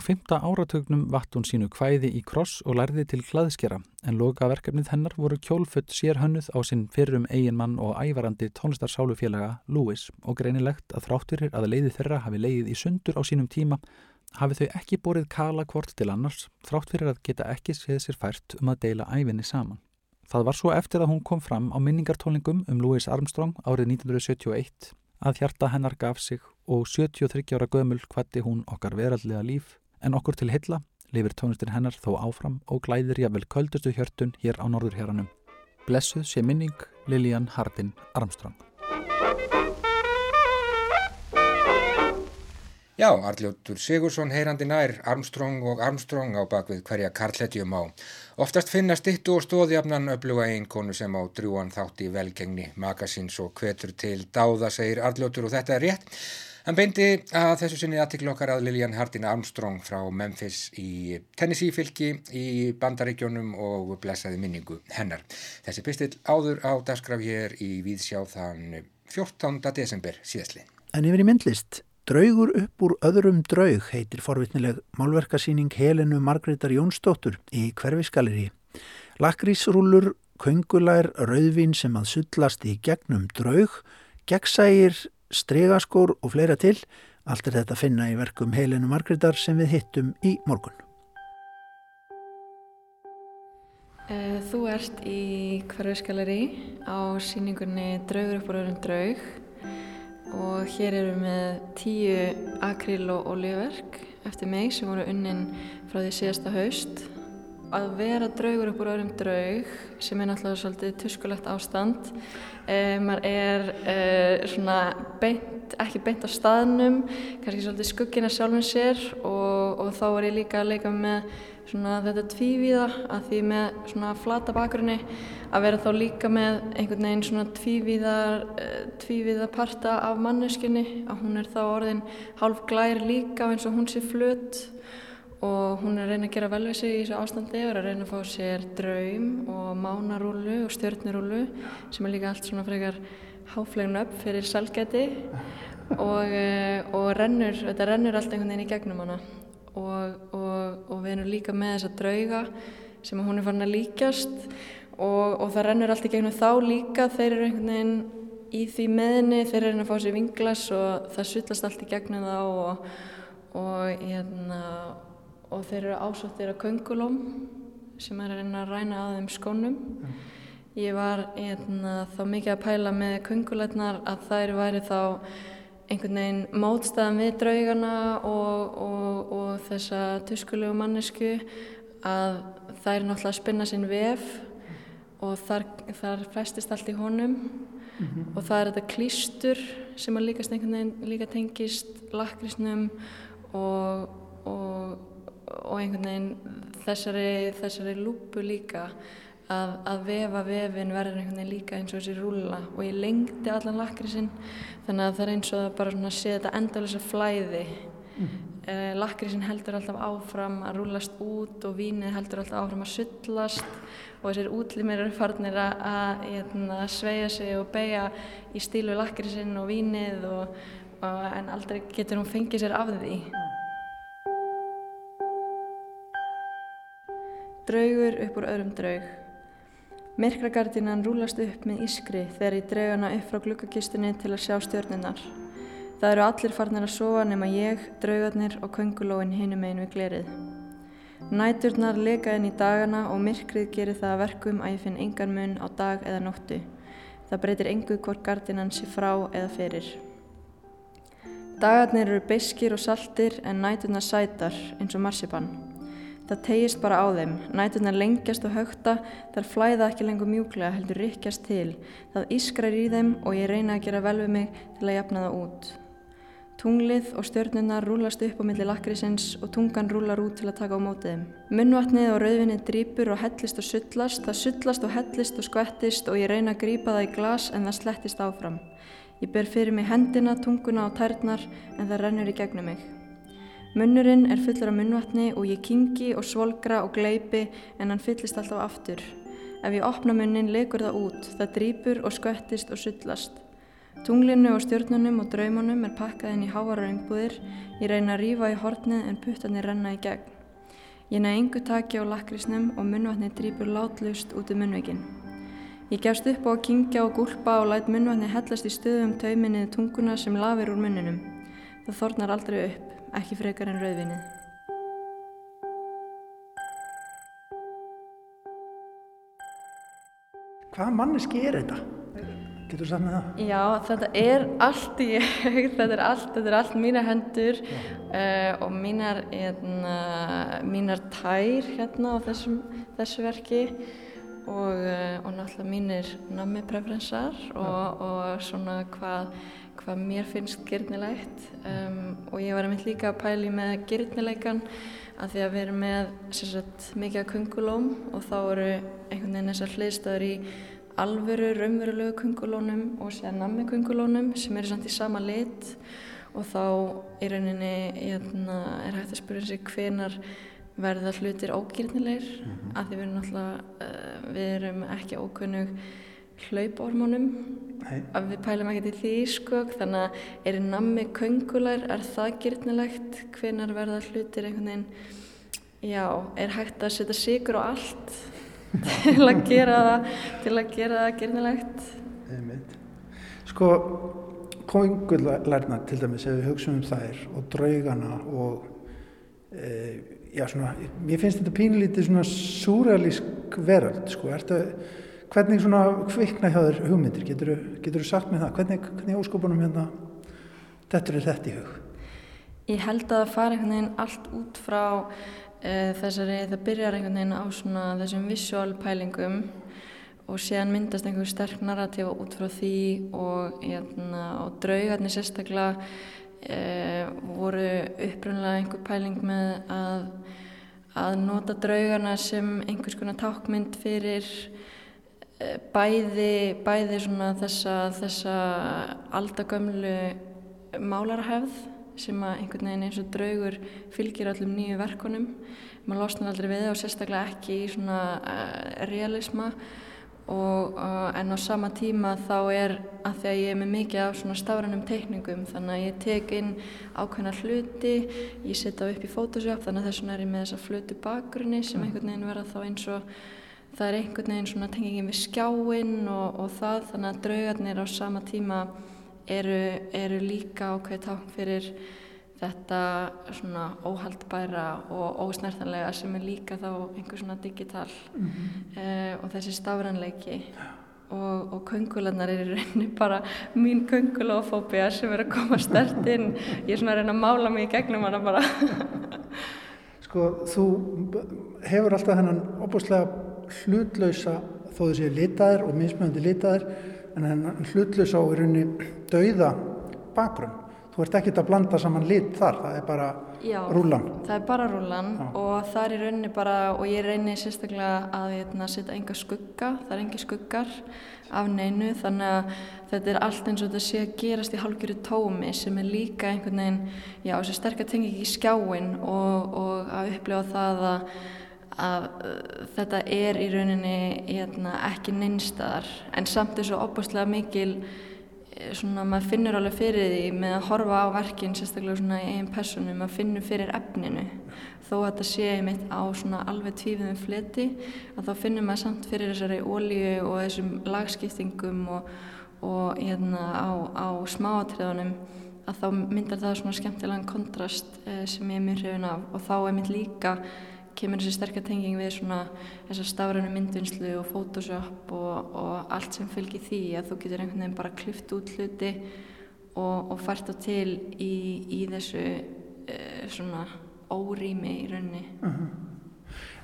Fymta áratugnum vatt hún sínu kvæði í kross og lærði til hlaðskjara en lokaverkefnið hennar voru kjólfutt sérhönnuð á sinn fyrrum eiginmann og ævarandi tónlistarsálufélaga Lewis og greinilegt að þrátturir að leiði þeirra hafi leiðið í sundur á sínum tíma hafi þau ekki borið kala hvort til annars þrátt fyrir að geta ekki séð sér fært um að deila æfinni saman. Það var svo eftir að hún kom fram á minningartólningum um Louis Armstrong árið 1971 að hjarta hennar gaf sig og 73 ára gömul hvati hún okkar veraldlega líf en okkur til hilla lifir tónlistin hennar þó áfram og glæðir jável köldustu hjörtun hér á norðurhjaranum. Blessuð sé minning Lilian Hardin Armstrong. Já, Arljóttur Sigursson heyrandi nær Armstrong og Armstrong á bakvið hverja karlhetjum á. Oftast finna stittu og stóðjafnan öfluga einkonu sem á drúan þátt í velgengni magasins og hvetur til dáða, segir Arljóttur og þetta er rétt. Hann beindi að þessu sinni aðtikla okkar að Lilian Hardin Armstrong frá Memphis í Tennessee fylki í bandaríkjónum og blessaði minningu hennar. Þessi pistill áður á dagskraf hér í Víðsjá þann 14. desember síðastlið. En yfir í myndlist Draugur upp úr öðrum draug heitir forvitnileg málverkasýning Helenu Margreðar Jónsdóttur í hverfisgaleri. Lakrísrúlur, köngulær, rauðvin sem að sullast í gegnum draug, gegnsægir, stregaskór og fleira til. Allt er þetta að finna í verkum Helenu Margreðar sem við hittum í morgun. Eh, Þú ert í hverfisgaleri á síningunni Draugur upp úr öðrum draug og hér við með tíu akríl og olíuverk eftir mig sem voru unnin frá því síðasta haust. Að vera draugur upp úr öðrum draug sem er náttúrulega svolítið tuskulegt ástand. Eh, maður er eh, svona beint, ekki beint á staðnum, kannski svolítið skuggina sjálfum sér og, og þá er ég líka að leika með svona þetta tvívíða að því með svona flata bakgrunni að vera þá líka með einhvern veginn svona tvívíðar uh, tvívíða parta af manneskunni að hún er þá orðin hálf glær líka eins og hún sé flut og hún er að reyna að gera vel við sig í þessu ástandi og er að reyna að fá sér draum og mánarúlu og stjörnirúlu sem er líka allt svona frekar háflegn upp fyrir salgæti og, uh, og rennur, þetta rennur allt einhvern veginn í gegnum hana. Og, og, og við erum líka með þessa drauga sem hún er farin að líkjast. Og það rennur allt í gegnum þá líka þeir eru einhvern veginn í því meðinni, þeir eru að fá sér vinglas og það sullast allt í gegnum þá og hérna og þeir eru ásóttir að köngulóm sem er að reyna að ræna að þeim skónum. Ég var hérna, þá mikið að pæla með köngulegnar að þær væri þá einhvern veginn mótstæðan við draugana og, og, og þessa tuskulegu mannesku að er náttúrulega spinna sinn vef og þar, þar festist allt í honum. Og það er þetta klístur sem að líkast einhvern veginn líka tengist lakrísnum og, og, og einhvern veginn þessari, þessari lúpu líka að, að vefa vefin verður einhvern veginn líka eins og þessi rúla og ég lengdi allan lakrísinn þannig að það er eins og það bara sé þetta endalisa flæði. Mm eh, lakrísinn heldur alltaf áfram að rúlast út og vínið heldur alltaf áfram að sullast. Og þessir útlimir eru farnir að, að, hérna, að sveia sig og beigja í stílu lakrísinn og vínið og, og, en aldrei getur hún fengið sér af því Draugur upp úr öðrum draug Myrkragardinan rúlast upp með ískri þegar ég dreg hana upp frá glukkakistunni til að sjá stjörnunar. Það eru allir farnir að sofa nema ég, draugarnir og köngulóin hinum einn við glerið. Næturnar leka inn í dagana og myrkrið gerir það að verkum að ég finn engan mun á dag eða nóttu. Það breytir engu hvort gardinan sé frá eða fyrir. Dagarnir eru beiskir og saltir en næturnar sætar eins og marsipan. Það tegist bara á þeim, næturnar lengjast og högta, þar flæða ekki lengur mjúklega heldur rykkjast til. Það ískrar í þeim og ég reyna að gera vel við mig til að jafna það út. Tunglið og stjörnurnar rúlast upp á milli lakrísins og tungan rúlar út til að taka á mótið þeim. Munnvatnið og rauðvinnið drýpur og hellist og sullast, það sullast og hellist og skvettist og ég reyna að grípa það í glas en það slettist áfram. Ég ber fyrir mig hendina, tunguna og tærnar en það rennur í gegnum mig. Munnurinn er fullur af munnvatni og ég kingi og svolgra og gleipi en hann fyllist alltaf aftur. Ef ég opna munnin legur það út, það drýpur og skvettist og sullast. Tunglinu og stjörnunum og draumunum er pakkað inn í háara umbúðir, ég reyna að rýfa í hortnið en puttarnir renna í gegn. Ég næ engu taki á lakrísnum og munnvatni drýpur látlust út um munnveikin. Ég gefst upp á að kingja og gúlpa og læt munnvatni hellast í stöðum tauminniði tunguna sem lafir úr munninum. Það þornar aldrei upp ekki frekar en rauðvinnið. Hvaða manneski er þetta? Getur þú sagt með það? Já, þetta er allt í ég, <laughs> þetta er allt, þetta er allt mínar hendur uh, og mínar, hérna, mínar tær hérna á þessum, þessu verki og, uh, og náttúrulega mínir nammi preferensar og, og svona hvað hvað mér finnst gyrnilegt um, og ég var einmitt líka að pæli með gyrnileikan að því að við erum með sagt, mikið að kungulóm og þá eru einhvern veginn þessar hliðstöður í alvöru, raunverulegu kungulónum og sér nammi kungulónum sem eru samt í sama lit. Og þá í rauninni hérna, er hægt að spyrja sig hvenar verða hlutir ógirnilegir mm -hmm. að því við erum uh, við erum ekki ókunnug hlaupórmónum að við pælum ekkert í því sko þannig að er nammi köngulær er það gyrnilegt hvenar verða hlutir einhvern veginn? Já, er hægt að setja sigur á allt <laughs> til að gera það til að gera það gyrnilegt Sko köngulærna til dæmis ef við hugsaum um þær og draugana og e, já svona, ég finnst þetta pínlítið svona súrealísk veröld sko, ertu hvernig svona kvikna hjá þér hugmyndir, getur þú sagt með það, hvernig, hvernig óskopunum hérna þetta er þetta í hug? Ég held að það fara einhvern veginn allt út frá uh, þessari, það byrjar einhvern veginn á svona þessum visual pælingum og séðan myndast einhver sterk narratífa út frá því og, hérna, og draugarnir sérstaklega uh, voru upprunlega einhver pæling með að, að nota draugarna sem einhvers konar tákmynd fyrir bæði, bæði þessa, þessa aldagömlu málarhefð sem að einhvern veginn eins og draugur fylgir allum nýju verkunum. Maður losnar aldrei við það og sérstaklega ekki í svona uh, realisma. Og, uh, en á sama tíma þá er að því að ég er með mikið af svona stafrænum teikningum þannig að ég tek inn ákveðna hluti ég setja upp í Photoshop þannig að þess vegna er ég með þessa flutu bakgrunni sem einhvern veginn verða þá eins og það er einhvern veginn svona tengingin við skjáinn og, og það þannig að draugarnir á sama tíma eru, eru líka ákveð tákn fyrir þetta svona óhaldbæra og ósnertanlega sem er líka þá einhver svona digital mm -hmm. uh, og þessi stafranleiki og, og köngularnar er í rauninni bara mín kungulofóbia sem er að koma stert inn. Ég er svona að reyna að mála mig í gegnum hana bara. <laughs> Sko, þú hefur alltaf hennan opuslega hlutlausa þó þessi litaðir og mismöndi litaðir en hann hlutlausa á í rauninni dauða bakgrunn. Þú ert ekkert að blanda saman lit þar, það er bara Já, rúlan. það er bara rúlan Já. og það er í rauninni bara, og ég reynir sérstaklega að hérna, setja enga skugga, það er engi skuggar af neinu þannig að þetta er allt eins og þetta sé að gerast í hálfgjöru tómi sem er líka einhvern veginn, já þessi sterkar tengi ekki í skjáin og, og að upplifa það að að uh, þetta er í rauninni hérna, ekki neinstadar en samt er svo opastlega mikil eh, svona maður finnur alveg fyrir því með að horfa á verkin sérstaklega svona í einn personu, maður finnur fyrir efninu. Þó að þetta sé einmitt á svona alveg tvífiðum fleti að þá finnur maður samt fyrir þessari ólíu og þessum lagskiptingum og, og hérna á, á smáatriðunum að þá myndar það svona skemmtilegan kontrast eh, sem ég er mjög hrifin af. Og þá einmitt líka kemur þessi sterkar tenging við svona þessar stafrænu myndvinnslu og Photoshop og, og allt sem fylgir því að þú getur einhvern veginn bara klift út hluti og, og fært það til í, í þessu uh, svona órými í raunni. Uh -huh.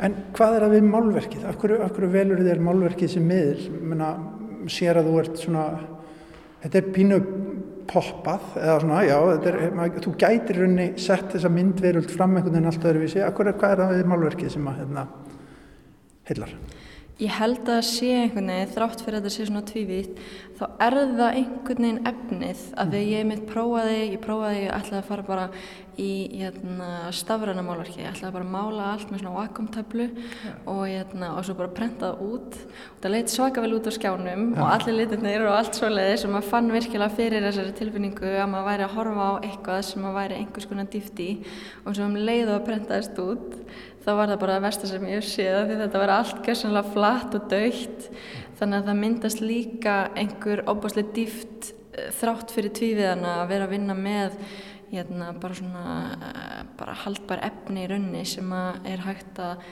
En hvað er það við málverkið? Af hverju, af hverju velur þér málverkið sem miðl? Menna, sér að þú ert svona, þetta er pínu poppað eða svona, já, er, maður, þú gætir raunni sett þessa myndveruld fram einhvern veginn allt öðruvísi, hvað er það við málverkið sem að hérna, heillar? Ég held að sé einhvern veginn, þrátt fyrir að þetta sé svona tvívitt, þá er það einhvern veginn efnið að því ég mitt prófaði, ég prófaði, ég ætlaði að fara bara í hérna, stafræna málverki, ég ætlaði bara að mála allt með svona Wacom-töflu ja. og, hérna, og svo bara prenta það út. Það leitt svaka vel út á skjánum ja. og allir litirnir og allt svoleiði sem maður fann virkilega fyrir þessari tilfinningu að maður væri að horfa á eitthvað sem maður væri einhvers konar dýft í og sem leiði að prentaðist út þá var það bara það versta sem ég séð því þetta var allt gerðsannlega flatt og dögt þannig að það myndast líka einhver óbáslega dýft eh, þrátt fyrir tvíviðana að vera að vinna með hérna, bara svona eh, bara haldbar efni í raunni sem er hægt að,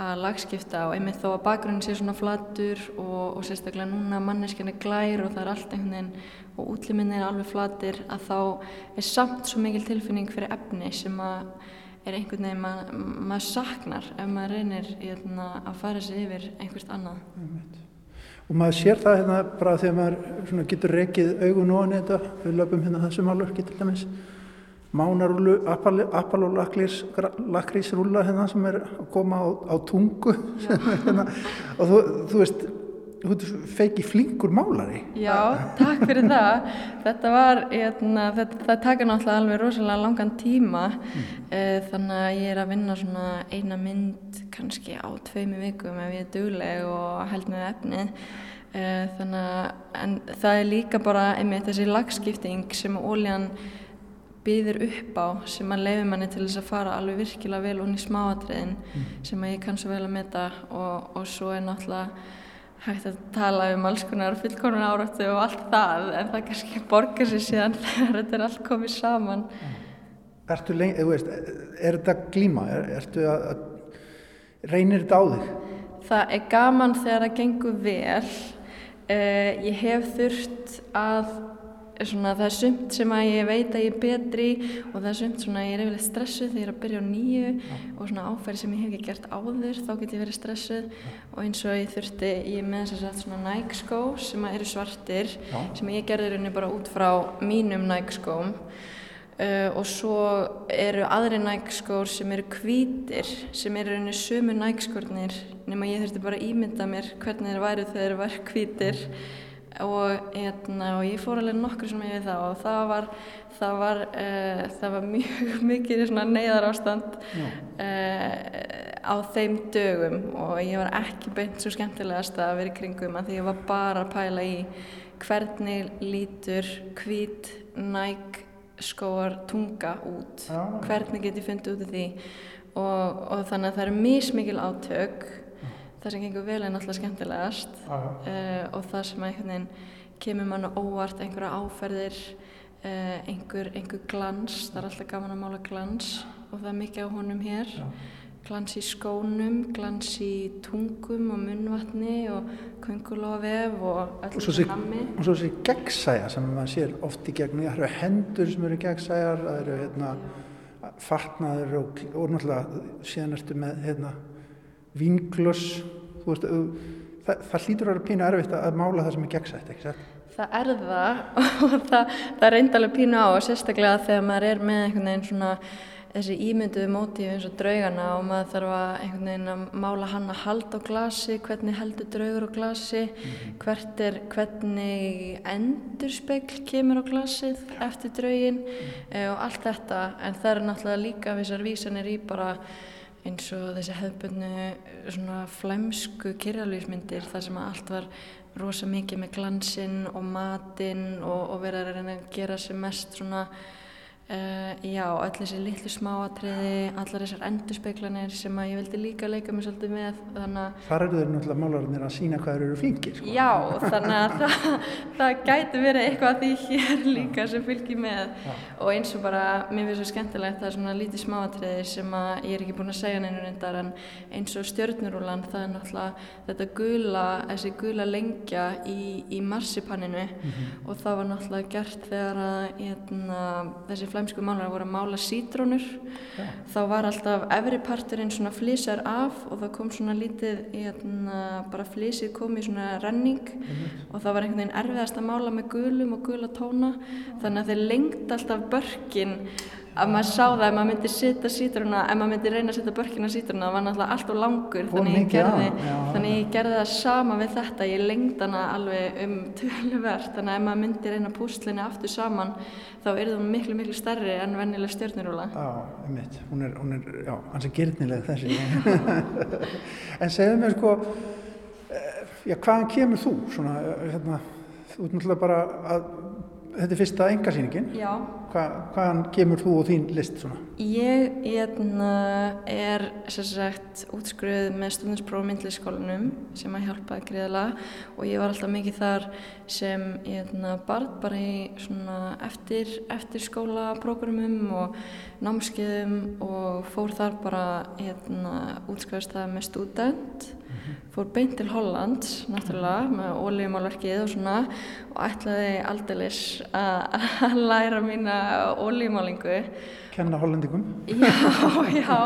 að lagskipta og einmitt þó að bakgrunni sé svona flatur og, og sérstaklega núna manneskjarni glær og það er allt einhvern veginn og útlýminni er alveg flatir að þá er samt svo mikil tilfinning fyrir efni sem að er einhvern veginn ma maður saknar ef maður reynir hérna, að fara sig yfir einhvert annað. Og maður sér það hérna bara þegar maður svona, getur rekið augun ofan í þetta, við löpum hérna þessum álurki til dæmis, mánarúlu, appal og lakrísrúla hérna sem er að koma á, á tungu. <laughs> Hérna, og þú, þú veist, feiki flinkur málari. Já, takk fyrir það. Þetta var, hérna, þetta, það taka náttúrulega alveg rosalega langan tíma mm. þannig að ég er að vinna svona eina mynd kannski á tveimu vikum ef ég er dugleg og held með efnið. Þannig að, en það er líka bara einmitt þessi lagskipting sem óljan býðir upp á sem að leiði manni til þess að fara alveg virkilega vel onni í smáatriðin mm. sem að ég kann svo vel að metta og, og svo er náttúrulega hægt að tala um alls konar fullkonar áráttu og allt það en það kannski borgar sér síðan <laughs> þegar þetta er allt komið saman Ertu lengi, þú veist, er þetta glíma? Er, ertu að, að reynir þetta á þig? Það er gaman þegar það gengur vel uh, ég hef þurft að Svona, það er sumt sem að ég veit að ég er betri og það er sumt svona ég er yfirlega stressuð þegar ég er að byrja á nýju ja. og svona áfæri sem ég hef ekki gert áður þá get ég verið stressuð ja. og eins og ég þurfti, ég með þess að svona Nike skó sem eru svartir ja. sem ég gerði rauninni bara út frá mínum Nike skóm uh, og svo eru aðri Nike skór sem eru hvítir sem eru rauninni sömu Nike skórnir nema ég þurfti bara að ímynda mér hvernig þeir væri þegar þeir væri hvítir og, etna, og ég fór alveg nokkur sem ég við það og það var, það var, uh, það var mjög <laughs> mikið neyðar ástand uh, á þeim dögum og ég var ekki beint svo skemmtilegast að vera í kringum að því ég var bara að pæla í hvernig lítur hvít næg skóar tunga út. Já. hvernig get ég fundið út af því? Og, og þannig að það eru mísmikil átök það sem gengur vel er náttúrulega skemmtilegast uh, og það sem einhvern veginn kemur mann óvart einhverja áferðir uh, einhver, einhver glans það er alltaf gaman að mála glans og það er mikið á honum hér. Já. glans í skónum, glans í tungum og munvatni og kungulofef og þessi hammi og svo þessi gegnsæja sem maður sér oft í gegn það eru hendur sem eru gegnsæjar það eru hérna fatnaður og, og náttúrulega síðan ertu með hérna vinglöss það, það hlýtur að vera pínu erfitt að mála það sem er gegnsætt, ekki sett? Það er það <laughs> og það, það reynd alveg pínu á og sérstaklega þegar maður er með einhvern veginn svona þessi ímynduðu mótífi eins og draugana og maður þarf að einhvern veginn að mála hann að halda á glasi, hvernig heldur draugur á glasi, mm -hmm. hvert er, hvernig endurspegl kemur á glasið eftir draugin mm -hmm. e, og allt þetta en það er náttúrulega líka þessar vísanir í bara eins og þessi hefðbunnu flæmsku kyrjalvísmyndir þar sem allt var rosa mikið með glansinn og matinn og, og verið að reyna að gera sem mest svona Uh, já, öll þessi litlu smáatriði, allar þessar endurspeglanir sem að ég vildi líka leika mig svolítið með þannig að... Þar eru þeir náttúrulega málararnir að sína hvað þeir eru flinkir, sko. Já, þannig að það, það gæti verið eitthvað því hér líka sem fylgir með já. og eins og bara, mér finnst það skemmtilegt, það er svona lítið smáatriði sem að ég er ekki búin að segja neina reyndar en eins og stjörnurúlan, það er náttúrulega þetta gula, þessi gula lengja í, í marsipanninu mm -hmm. og það var náttúrulega gert þegar að, flæmsku málar voru að mála sítrónur ja. þá var alltaf efri parturinn svona flísar af og það kom svona lítið hérna, bara flísið kom í svona renning mm -hmm. og það var einhvern veginn erfiðast að mála með gulum og gula tóna þannig að þeir lengd alltaf börkin að maður sá það ef maður myndi setja sítruna ef maður myndi reyna að setja börkina sítruna það var náttúrulega allt og langur þannig ég, gerði, já, þannig ég gerði það sama við þetta ég lengd hana alveg um <laughs> töluvert þannig að ef maður myndi reyna púslinni aftur saman þá er það miklu miklu stærri en vennileg stjórnirúla Já, einmitt, hún er, hún er já, hans er gerðnileg þessi. <laughs> En segðu mér sko eh, já, hvaðan kemur þú svona, hérna, þú ert náttúrulega bara að þetta er fyrsta engasýningin Já. Hva, hvaðan kemur þú og þín list svona? Ég, ég er sagt, útskruð með stundinspróf myndliskólanum sem að hjálpaði greiðlega og ég var alltaf mikið þar sem barn bara í eftir, eftir skólaprógramum og námskeiðum og fór þar bara útskruðast það með student fór beint til Hollands náttúrulega með ólíumálverkið og svona og ætlaði aldeilis að læra mína ólímálingu. Kenna hollendingum? Já, já,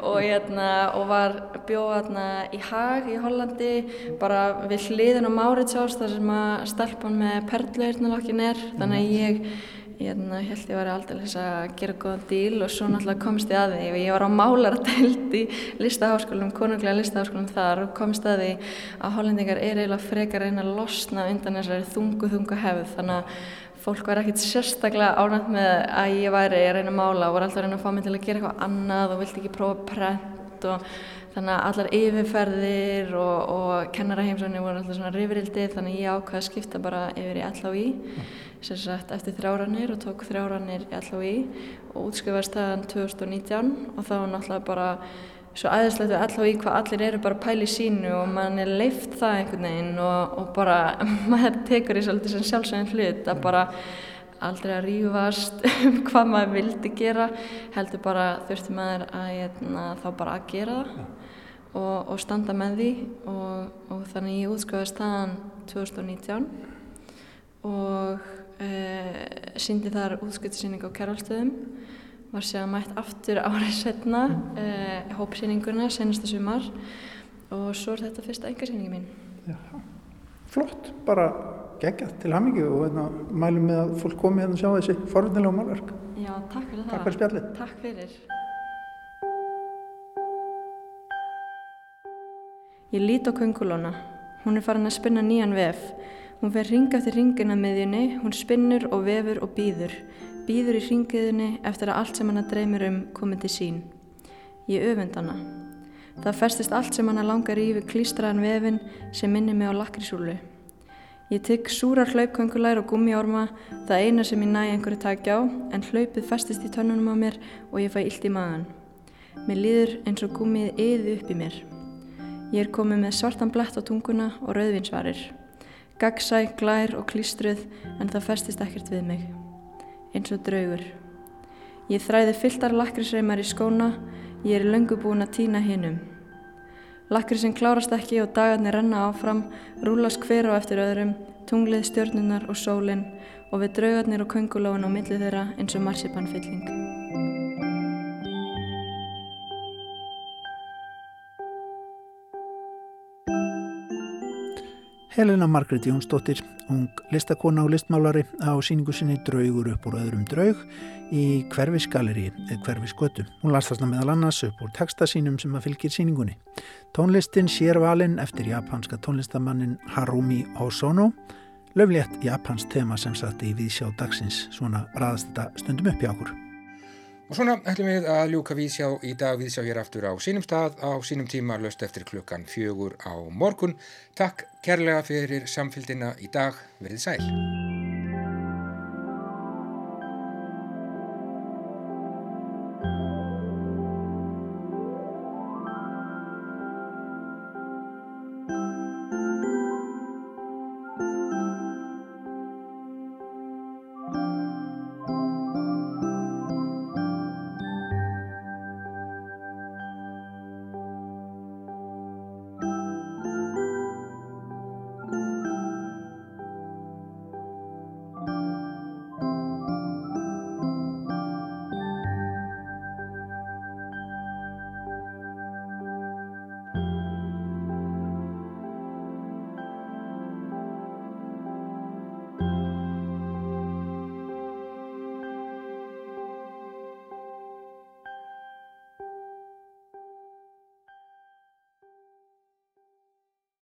og, hérna, og var bjóð í Hag í Hollandi, bara við hliðin á Máriðsás þar sem að stelpan með perlueirnalokkin er, þannig að ég Ég hérna, held ég var aldrei að gera góðan díl og svo náttúrulega komst ég að því. Og ég var á málaradæld í listaháskólum, konunglega listaháskólum þar og komst að því að hollendingar er eiginlega frekar einn að losna undan þessari þungu þungu hefð. Þannig að fólk var ekkert sérstaklega ánægt með að ég væri að reyna að mála og var alltaf að reyna að fá mig til að gera eitthvað annað og vildi ekki prófa prent og þannig að allar yfirferðir og, og kennaraheimsóknir voru alltaf svona rifrildi þannig að ég ákvaði að skipta bara yfir í LHI sem sagt eftir þrjáranir og tók þrjáranir í LHI og útskjöfast það 2019 og þá var náttúrulega bara svo aðeinslegt við LHI hvað allir eru bara pæli sínu og mann er leift það einhvern veginn og, og bara <laughs> maður tekur í svolítið sem sjálfsöginn hlut að bara aldrei að rífast <laughs> um hvað maður vildi gera heldur bara þurfti maður að hérna, þá bara að gera það og, og standa með því og, og þannig ég útskjöfast það 2019 og uh, síndi þar útskiptisýning á kærvalstöðum var sér mætt aftur árið setna uh, eh, hópsýninguna senasta sumar. Og svo er þetta fyrsta engasýningi mín. Já, Flott, bara geggjast til hamingi og hérna, mælum með að fólk komi hérna og sjá þessi forvitnilega málverk Já, takk fyrir það. Takk fyrir spjallið. Takk fyrir. Ég lít á köngulóna. Hún er farin að spinna nýjan vef Hún fer ring eftir ringina miðjunni, hún spinnur og vefur og býður. Býður í ringiðunni eftir að allt sem hana dreymir um komið til sín. Ég öfund hana. Það festist allt sem hana langar í við klístraðan vefin sem minnir mig á lakrisúlu. Ég tygg súrar hlaupkvöngulæр og gummiorma, það eina sem ég næ einhverju takja á, en hlaupið festist í tönnunum á mér og ég fæ illt í maðan. Mér líður eins og gummið eði upp í mér. Ég er komið með svartan blett á tunguna og rauðvinsvarir. Gagsæ, glær og klístruð en það festist ekkert við mig. Eins og draugur. Ég þræði fylltar lakrisreimar í skóna, ég er löngu búin að týna hinnum. Lakrisinn klárast ekki og dagarnir renna áfram, rúlas hver á eftir öðrum, tunglið, stjörnunar og sólinn og við draugarnir og köngulóin á millið þeirra eins og marsipanfylling. Helena Margret Jónsdóttir, ung listakona og listmálari á síningu sinni Draugur upp úr öðrum draug í hverfisgaleri eða hverfisgötu. Hún las þarna meðal annars upp úr textasínum sem að fylgir síningunni. Tónlistin sér valinn eftir japanska tónlistamannin Harumi Hosono, löflétt japans tema sem satt í viðsjá dagsins, svona ræðast þetta stundum upp hjá okkur. Og svona ætlum við að ljúka vísjá í dag vísjá hér aftur á sínum stað á sínum tíma löst eftir klukkan fjögur á morgun. Takk kærlega fyrir samfélgina í dag. Verðið sæl.